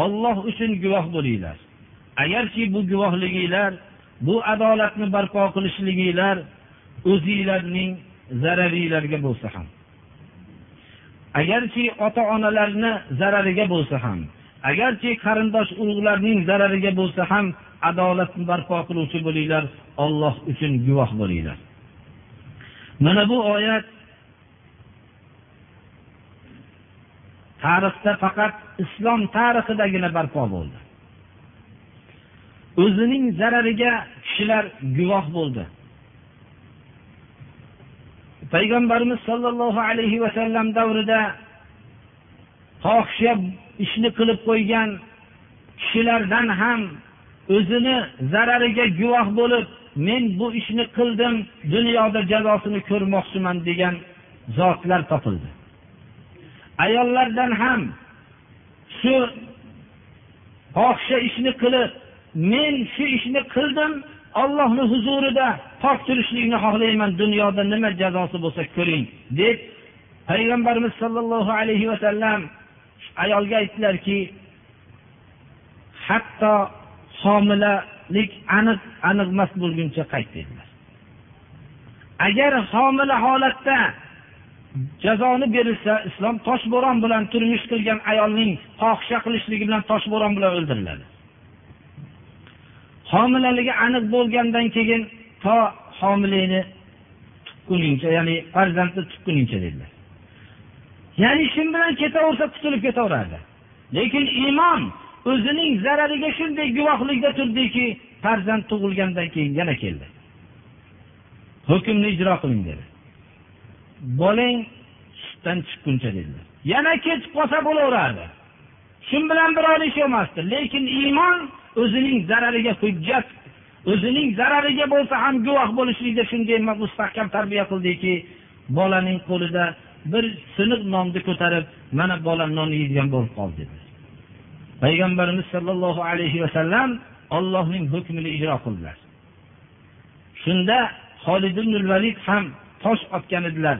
Olloh uchun guvoh bo'linglar. Agarki bu guvohliginglar bu adolatni barpo qilishliginglar o'zinglarning zararinglarga bo'lsa ham. Agarki ota onalarni zarariga bo'lsa ham agarki qarindosh urug'larning zarariga bo'lsa ham adolatni barpo qiluvchi bo'linglar olloh uchun guvoh bo'linglar. Mana bu oyat tarixda faqat islom tarixidagina barpo bo'ldi. O'zining zarariga kishilar guvoh bo'ldi. Payg'ambarimiz sollallohu alayhi vasallam davrida fohisha ishni qilib qo'ygan kishilardan ham o'zini zarariga guvoh bo'lib men bu ishni qildim dunyoda jazosini ko'rmoqchiman degan zotlar topildi. Ayollardan ham shu fohisha ishni qilib men shu ishni qildim ollohni huzurida pok turishlikni xohlayman dunyoda nima jazosi bo'lsa ko'ring deb payg'ambarimiz sollallohu alayhi vasallam ayolga aytdilarki hatto homilalik aniq aniqmas bo'lguncha qayt dedilar agar homila holatda jazoni berilsa islom toshbo'ron bilan turmush qilgan ayolning fohisha qilishligi bilan toshbo'ron bilan o'ldiriladi. Homilaligi aniq bo'lgandan keyin to homilani tuqquningcha ya'ni farzandni tuqquningcha dedilar. Ya'ni shu bilan ketaversa qutulib ketaveradi. Lekin imom o'zining zarariga shunday guvohlikda turdiki farzand tug'ilgandan keyin yana keldi. Hukmni ijro qiling dedi. Bolang sutdan chiqquncha dedilar yana ketib qolsa bo'laverardi. Shu bilan biror ish emasdi lekin iymon o'zining zarariga hujjat o'zining zarariga bo'lsa ham guvoh bo'lishlikda shunday mustahkam tarbiya qildiki bolaning qo'lida bir siniq nonni ko'tarib mana bola non yeydigan bo'lib qoldi dedi. Payg'ambarimiz sollallohu alayhi vasallam ollohning hukmini ijro qildilar. Shunda holid ibn valid ham tosh otgan edilar.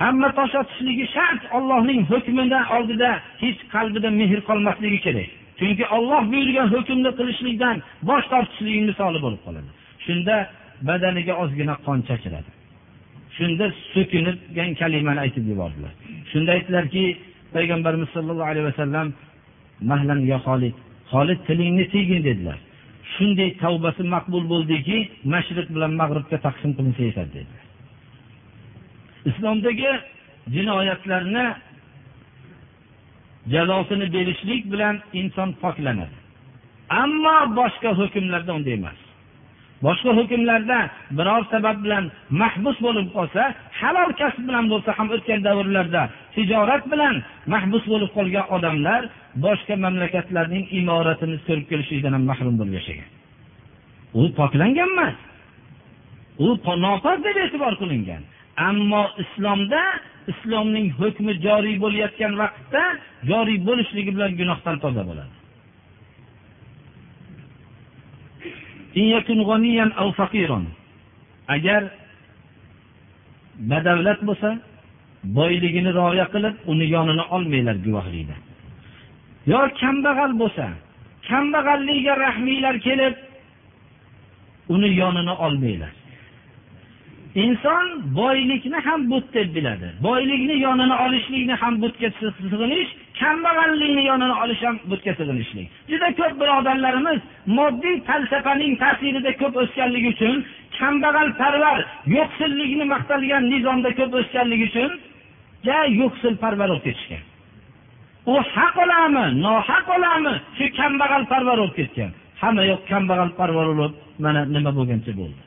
Hamma tosh otishligi shart ollohning hukmini oldida hech qalbida mehr qolmasligi kerak. Chunki olloh buyurgan hukmni qilishlikdan bosh tortishlik misoli bo'lib qoladi. Shunda badaniga ozgina qon chachiradi shunda so'kingan kalimani aytib yubordilar. Shunda aytdilarki payg'ambarimiz sollallohu alayhi vasallam mahlan yo holid holid tilingni tiygin dedilar. Shunday tavbasi maqbul bo'ldiki mashriq bilan mag'ribga taqsim qilinsa yetadi dedilar. Islomdagi jinoyatlarni jazosini berishlik bilan inson poklanadi. Ammo boshqa hukmlarda unday emas. Boshqa hukmlarda biror sabab bilan mahbus bo'lib qolsa halol kasb bilan bo'lsa ham o'tgan davrlarda tijorat bilan mahbus bo'lib qolgan odamlar boshqa mamlakatlarning imoratini ko'rib kelishlikdan ham mahrum bo'lib yashagan. U poklangan emas u nopok deb e'tibor qilingan. Ammo islomda islomning hukmi joriy bo'layotgan vaqtda joriy bo'lishligi bilan gunohdan toza bo'ladi. Agar badavlat bo'lsa boyligini rioya qilib uni yonini olmanglar guvohlikda. Yo kambag'al bo'lsa kambag'alligiga rahminglar kelib uni yonini olmanglar. Inson boylikni ham but deb biladi. Boylikni yonini olishlikni ham butga sig'inish kambag'allikni yonini olish ham butga sig'inishlik juda ko'p birodarlarimiz moddiy falsafaning ta'sirida ko'p o'sganligi uchun kambag'alparvar yo'qsillikni maqtalgan nizomda ko'p o'sganligi uchun ja yo'qsilparvar bo'lib ketishgan. U haq olami nohaq olami shu kambag'alparvar bo'lib ketgan. Hamma yoq kambag'alparvar bo'lib mana nima bo'lgancha bo'ldi.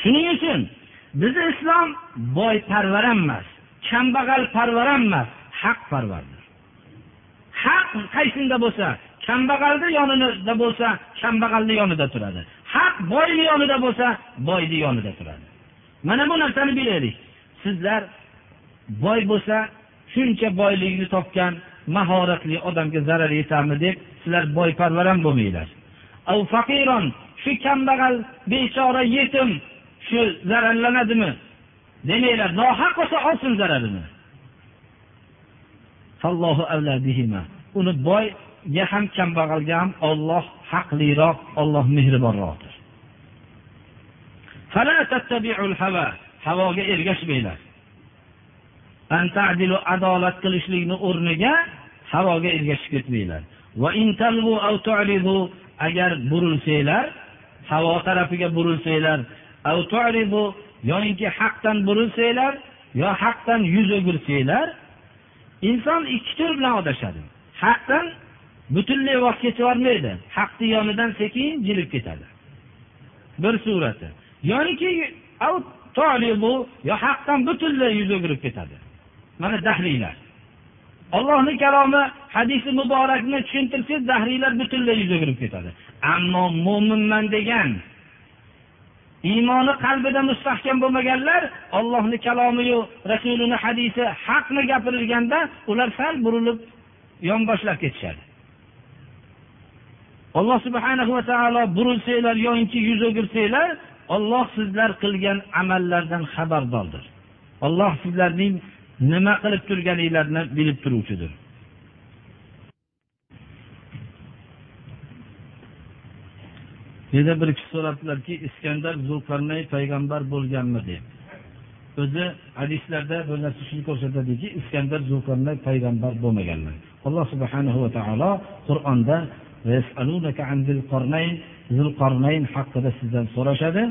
Shuning uchun bizni islom boyparvar ham emas kambag'alparvar ham emas haq parvardir haq bo'lsa kambag'alni yonida bo'lsa kambag'alni yonida turadi. Haq boyni yonida bo'lsa boyni yonida turadi. Mana bu narsani bilaylik. Sizlar boy bo'lsa shuncha boylikni topgan mahoratli odamga zarar yetami deb sizlar boyparvar ham bo'lmanglar. Shu kambag'al bechora yetim shu zararlanadimi? Demanglar nohaq bo'lsa olsin zararini. Uni boyga ham kambag'alga ham olloh haqliroq olloh mehribonroqdir. Havoga ergashmanglar. Adolat qilishlikni o'rniga havoga ergashib ketmanglar. Agar burilsanglar havo tarafiga burilsanglar yoinki haqdan burilsanglar yo haqdan yuz o'girsanglar inson ikki tur bilan adashadi haqdan butunlay voz kechib yubormaydi haqni yonidan sekin jilib ketadi. Bir surati. Yoyinki yo haqdan butunlay yuz o'girib ketadi. Mana dahriylar. Ollohni kalomi hadisi muborakni tushuntirsangiz dahriylar butunlay yuz o'girib ketadi. Ammo mo'minman degan iymoni qalbida mustahkam bo'lmaganlar ollohni kalomiyu rasulini hadisi haqni gapirilganda ular sal burilib yonboshlab ketishadi. Alloh subhanahu va taolo burilsanglar yoinki yuz o'girsanglar olloh sizlar qilgan amallardan xabardordir. Olloh sizlarning nima qilib turganinglarni bilib turuvchidir. Yana bir kishi so'rabdilarki iskandar zulqarnay payg'ambar bo'lganmi deb. O'zi hadislarda bu narsa shuni ko'rsatadiki iskandar zulqarnay payg'ambar bo'lmaganlar alloh subhanahu va taolo qur'onda zulqarnayn haqida sizdan so'rashadi.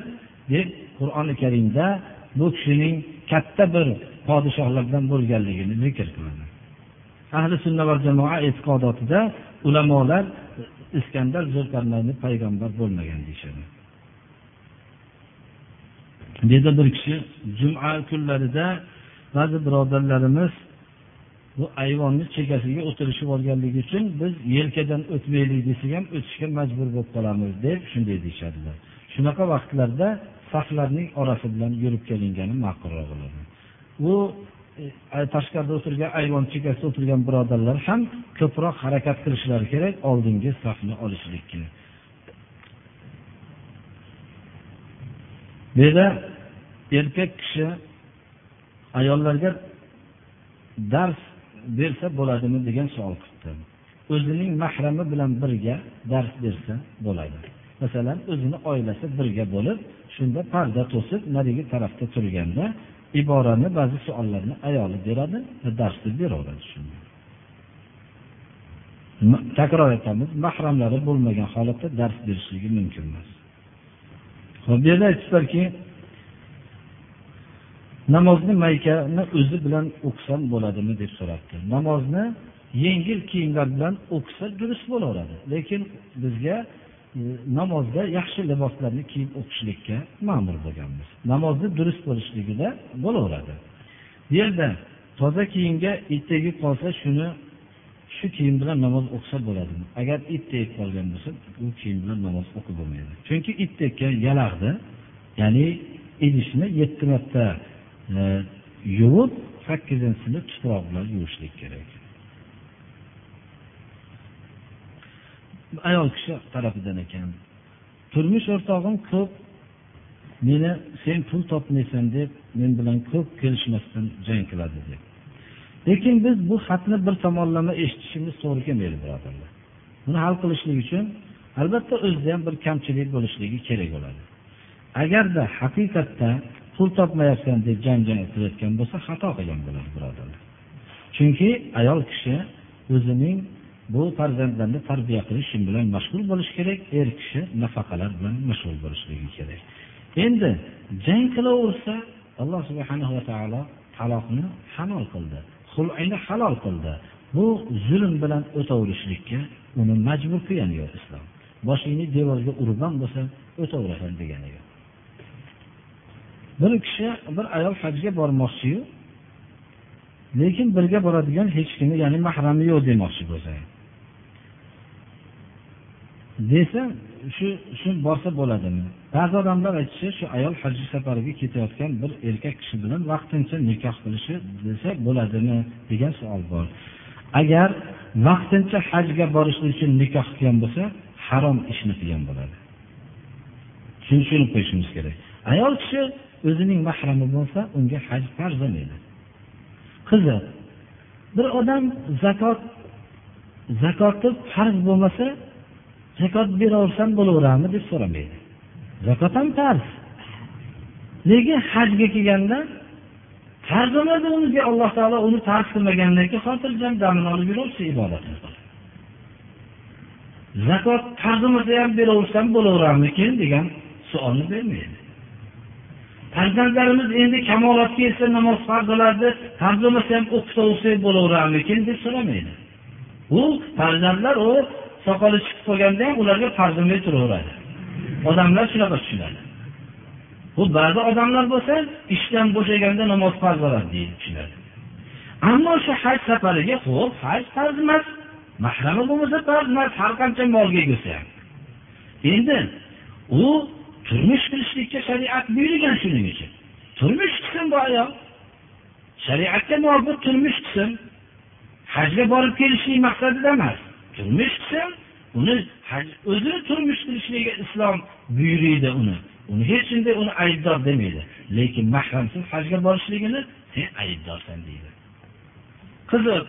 Deb qur'oni karimda bu kishining katta bir podshohlardan bo'lganligini zikr qiladi. Ahli sunna va jamoa e'tiqodotida ulamolar iskandar zulqarnayni payg'ambar bo'lmagan deyishadi. Dedi bir kishi juma kunlarida ba'zi birodarlarimiz bu ayvonni chekkasiga o'tirishib olganligi uchun biz yelkadan o'tmaylik desak ham o'tishga majbur bo'lib qolamiz deb shunday deyishadilar. Shunaqa vaqtlarda saflarning orasi bilan yurib kelingani ma'qulroq bo'ladi. Bu e, tashqarida o'tirgan ayvon chekkasida o'tirgan birodarlar ham ko'proq harakat qilishlari kerak oldingi safni olishlikka. Bu yerda erkak kishi ayollarga dars bersa bo'ladimi degan savol kutdi o'zining mahrami bilan birga dars bersa bo'ladi. Masalan o'zini oilasi birga bo'lib shunda parda to'sib narigi tarafda turganda iborani ba'zi savollarni ayoli beradi va darsni beraveradi shunda. Takror aytamiz mahramlari bo'lmagan holatda dars berishligi mumkin emas. Ho'p bu yerda aytibdilarki namozni maykani o'zi bilan o'qisam bo'ladimi deb so'rabdi. Namozni yengil kiyimlar bilan o'qisa durust bo'laveradi. Lekin bizga e, namozda yaxshi liboslarni kiyib o'qishlikka ma'mur bo'lganmiz. Namozni durust bo'lishligida bo'laveradi. Bu yerda toza kiyimga it tegib qolsa shuni shu kiyim bilan namoz o'qisa bo'ladimi? Agar it tegib qolgan bo'lsa u kiyim bilan namoz o'qib bo'lmaydi. Chunki it tekkan yalag'ni ya'ni idishni yetti marta tuproqni yuvib sakkizinchisini tuproq bilan yuvishlik kerak ayol kishi tarafidan ekan turmush o'rtog'im ko'p meni sen pul topmaysan deb men bilan ko'p kelishmasdan jang qiladi deb. Lekin biz bu xatni bir tomonlama eshitishimiz to'g'ri kelmaydi birodarlar. Buni hal qilishlik uchun albatta o'zida ham bir kamchilik bo'lishligi kerak bo'ladi. Agarda haqiqatda pul topmayapsan deb janjal qilayotgan bo'lsa xato qilgan bo'ladi birodarlar chunki ayol kishi o'zining bu farzandlarni tarbiya qilish bilan mashg'ul bo'lishi kerak er kishi nafaqalar bilan mashg'ul bo'lishligi kerak. Endi jang qilaversa alloh subhanahu va taolo taloqni halol qildi xulini halol qildi. Bu zulm bilan o'taverishlikka uni majbur qilgani yo'q islom. Boshingni devorga urgan bo'lsa o'taverasan degani yo'q. Bir kishi bir ayol hajga bormoqchiyu lekin birga boradigan hech kimi ya'ni mahrami yo'q demoqchi bo'lsa desa shu shu borsa bo'ladimi? Ba'zi odamlar aytishi shu ayol haj safariga ketayotgan bir erkak kishi bilan vaqtincha nikoh qilishi desa bo'ladimi degan savol bor. Agar vaqtincha hajga borishlik uchun nikoh qilgan bo'lsa harom ishni qilgan bo'ladi. Shuni tushunib qo'yishimiz kerak. Ayol kishi o'zining mahrami bo'lsa unga haj farz emaydi qiziq bir odam zakot zakoti farz bo'lmasa zakot beraversam bo'laveradimi deb so'ramaydi. Zakot ham farz. Lekin hajga kelganda farz emas unga alloh taolo uni farz qilmagandan keyin xotirjam damini olib yuraversa ibodatini zakot farz bo'lmasa ham beraversam bo'laveradimikin degan savolni bermaydi. Farzandlarimiz endi kamolatga yetsa namoz farz bo'lardi farz bo'lmasa ham o'qib o'qisak bo'laverarmikin deb so'ramaydi. U farzandlar u soqoli chiqib qolganda ham ularga farz bo'lmay turaveradi. Odamlar shunaqa tushunadi. Bu ba'zi odamlar bo'lsa ishdan bo'shaganda namoz farz bo'ladi deydi tushunadi. Ammo shu haj safariga ho'p haj farz emas mahrami bo'lmasa farz emas har qancha molga egilsa ham. Endi u turmush qurishlikka shariat buyurgan shuning uchun. Turmush qilsin bu ayol. Shariatga muvofiq turmush qilsin hajga borib kelishlik maqsadida emas. Turmush qilsin uni o'zini turmush qilishligiga islom buyuriydi uni. Uni hech qanday uni aybdor demaydi. Lekin mahramsiz hajga borishligini sen aybdorsan deydi. Qiziq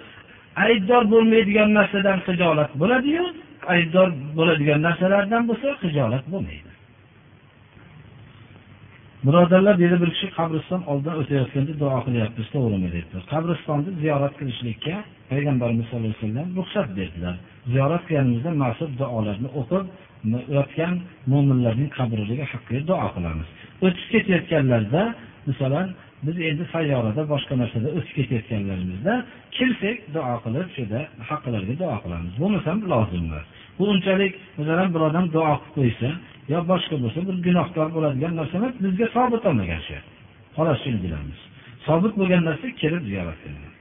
aybdor bo'lmaydigan narsadan hijolat bo'ladiyu aybdor bo'ladigan narsalardan bo'lsa hijolat bo'lmaydi. Birodarlar dedi bir kishi qabriston oldidan o'tayotganda duo qilyapmiz to'g'rimi debdi qabristonni ziyorat qilishlikka payg'ambarimiz sallallohu alayhi vasallam ruxsat berdilar. Ziyorat qilganimizda ma'sur duolarni o'qib yotgan mo'minlarning qabriga haqqiga duo qilamiz. O'tib ketayotganlarda masalan biz endi sayyorada boshqa narsada o'tib ketayotganlarimizda kelsak duo qilib shu yerda haqqilariga duo qilamiz. Bo'lmasam lozim emas bu unchalik masalan bir odam duo qilib qo'ysa yo boshqa bo'lsa bir gunohkor bo'ladigan narsa emas bizga sobit olmagan shu. Xolos shuni bilamiz. Sobit bo'lgan narsa kelib ziyorat qilinadi.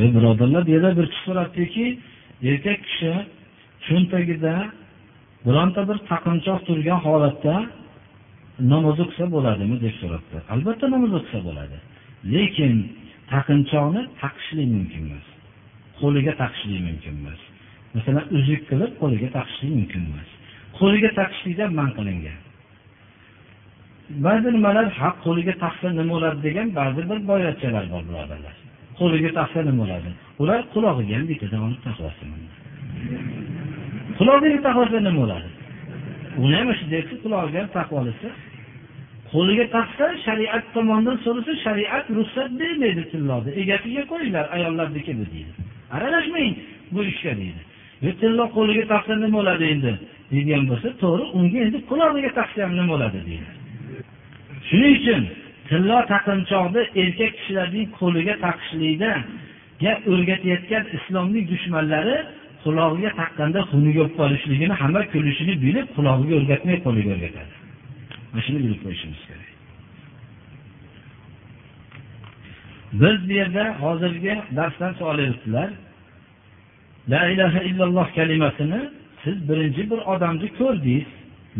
Ey birodarlar bu yerda bir kishi so'rabdiki erkak kishi cho'ntagida bironta bir taqinchoq turgan holatda namoz o'qisa bo'ladimi deb so'rabdi albatta namoz o'qisa bo'ladi. Lekin taqinchoqni taqishlik mumkin emas. Qo'liga taqishlik mumkin emas. Masalan uzuk qilib qo'liga taqishlik mumkin emas. Qo'liga taqishlikdan man qilingan. Ba'zi nimalar haq qo'liga taqsa nima bo'ladi degan ba'zi bir boyatchalar bor birodarlar. Qo'liga taqsa nima bo'ladi? Ular qulog'iga ham bittadan olib taqlasin qulog'iga taqlasa nima bo'ladi? Uni ham shunday qulog'iga ham taqib olsa qo'liga taqsa shariat tomonidan so'rasa shariat ruxsat bermaydi tilloda egasiga qo'yinglar ayollarniki bu deydi. Aralashmang bu ishga deydi. Tillo qo'liga taqsa nima bo'ladi endi? Deydigan bo'lsa to'g'ri unga endi qulog'iga taqsa ham nima bo'ladi deydi. Shuning uchun tillo taqinchoqni erkak kishilarning qo'liga taqishlikda o'rgatayotgan islomning dushmanlari qulog'iga taqqanda xunuk bo'lib qolishligini hamma kulishini bilib qulog'iga o'rgatmay qo'liga o'rgatadi. Mana shuni bilib qo'yishimiz kerak. Biz bu yerda hozirgi darsdan savol beribdilar la ilaha illalloh kalimasini siz birinchi bir odamni ko'rdingiz.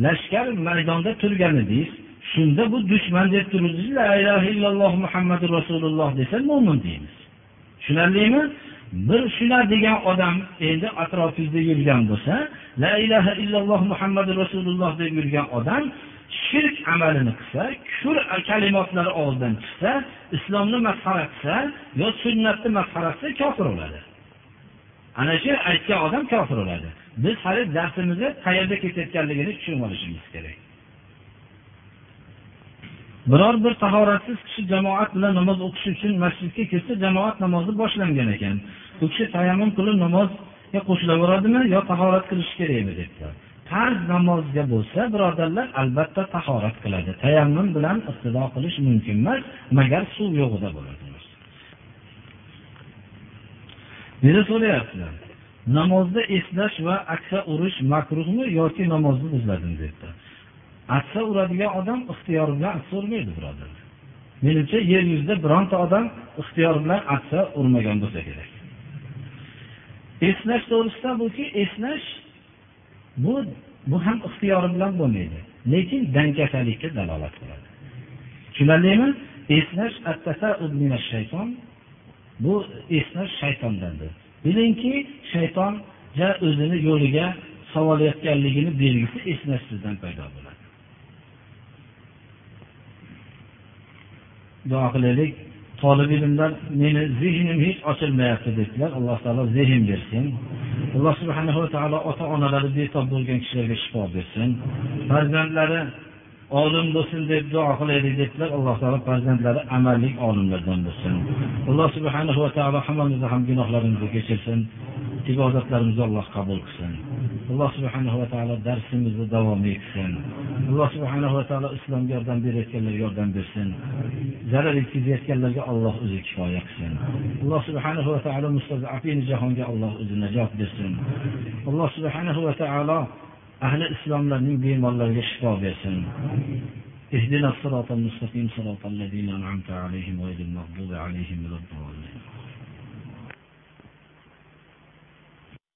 Lashkar maydonda turgan edingiz shunda bu dushman deb turibsiz la ilaha illalloh muhammadu rasululloh desa mo'min deymiz. Tushunarlimi? Bir shular degan odam endi atrofingizda yurgan bo'lsa la ilaha illalloh muhammadu rasululloh deb yurgan odam shirk amalini qilsa kufr kalimotlari og'zidan chiqsa islomni masxara qilsa yo sunnatni masxara qilsa kofir bo'ladi. Ana shu aytgan odam kofir bo'ladi. Biz hali darsimizni qayerda ketayotganligini tushunib olishimiz kerak. Biror bir tahoratsiz kishi jamoat bilan namoz o'qish uchun masjidga kirsa jamoat namozi boshlangan ekan. U kishi tayammum qilib namozga qo'shilaveradimi yo tahorat qilishi kerakmi debdi. Farz namozga bo'lsa birodarlar albatta tahorat qiladi. Tayammum bilan iqtido qilish mumkin emas magar suv yo'g'ida bo'ladi. Meni so'rayaptilar namozda eslash va aksa urish makruhmi yoki namozni buziladimi debdi. Aksa uradigan odam ixtiyori bilan aksa urmaydi birodarlar menimcha yer yuzida bironta odam ixtiyor bilan aksa urmagan bo'lsa kerak. Eslash to'g'risida buki eslash bu bu ham ixtiyori bilan bo'lmaydi. Lekin dangasalikka dalolat qiladi. Tushunarlimi? Eslash bu esnash shaytondandir. Bilingki shayton o'zini yo'liga solayotganligini belgisi eslashsizdan paydo bo'ladi. Duo qilaylik tolib ilmlar meni zehnim hech ochilmayapti dedilar. Alloh taolo zehn bersin. Alloh subhanahu va taolo ota onalari betob bo'lgan kishilarga shifo bersin. Farzandlari olim bo'lsin deb duo qilaylik dedilar. Alloh taolo farzandlari amallik olimlardan bo'lsin. Alloh subhanahu va taolo hammamizni ham gunohlarimizni kechirsin. İbodatlarimizni alloh qabul qilsin. Alloh subhanahu va taolo darsimizni davom etsin. Alloh subhanahu va taolo islomga yordam berayotganlarga yordam bersin. Zarar yetkazayotganlarga alloh o'zi kifoya qilsin. Alloh subhanahu va taolo mustazafin jahonga alloh o'zi najot bersin. Alloh subhanahu va taolo ahli islomlarning bemorlariga shifo bersin اهدنا الصراط المستقيم صراط الذين أنعمت عليهم غير المغضوب عليهم ولا الضالين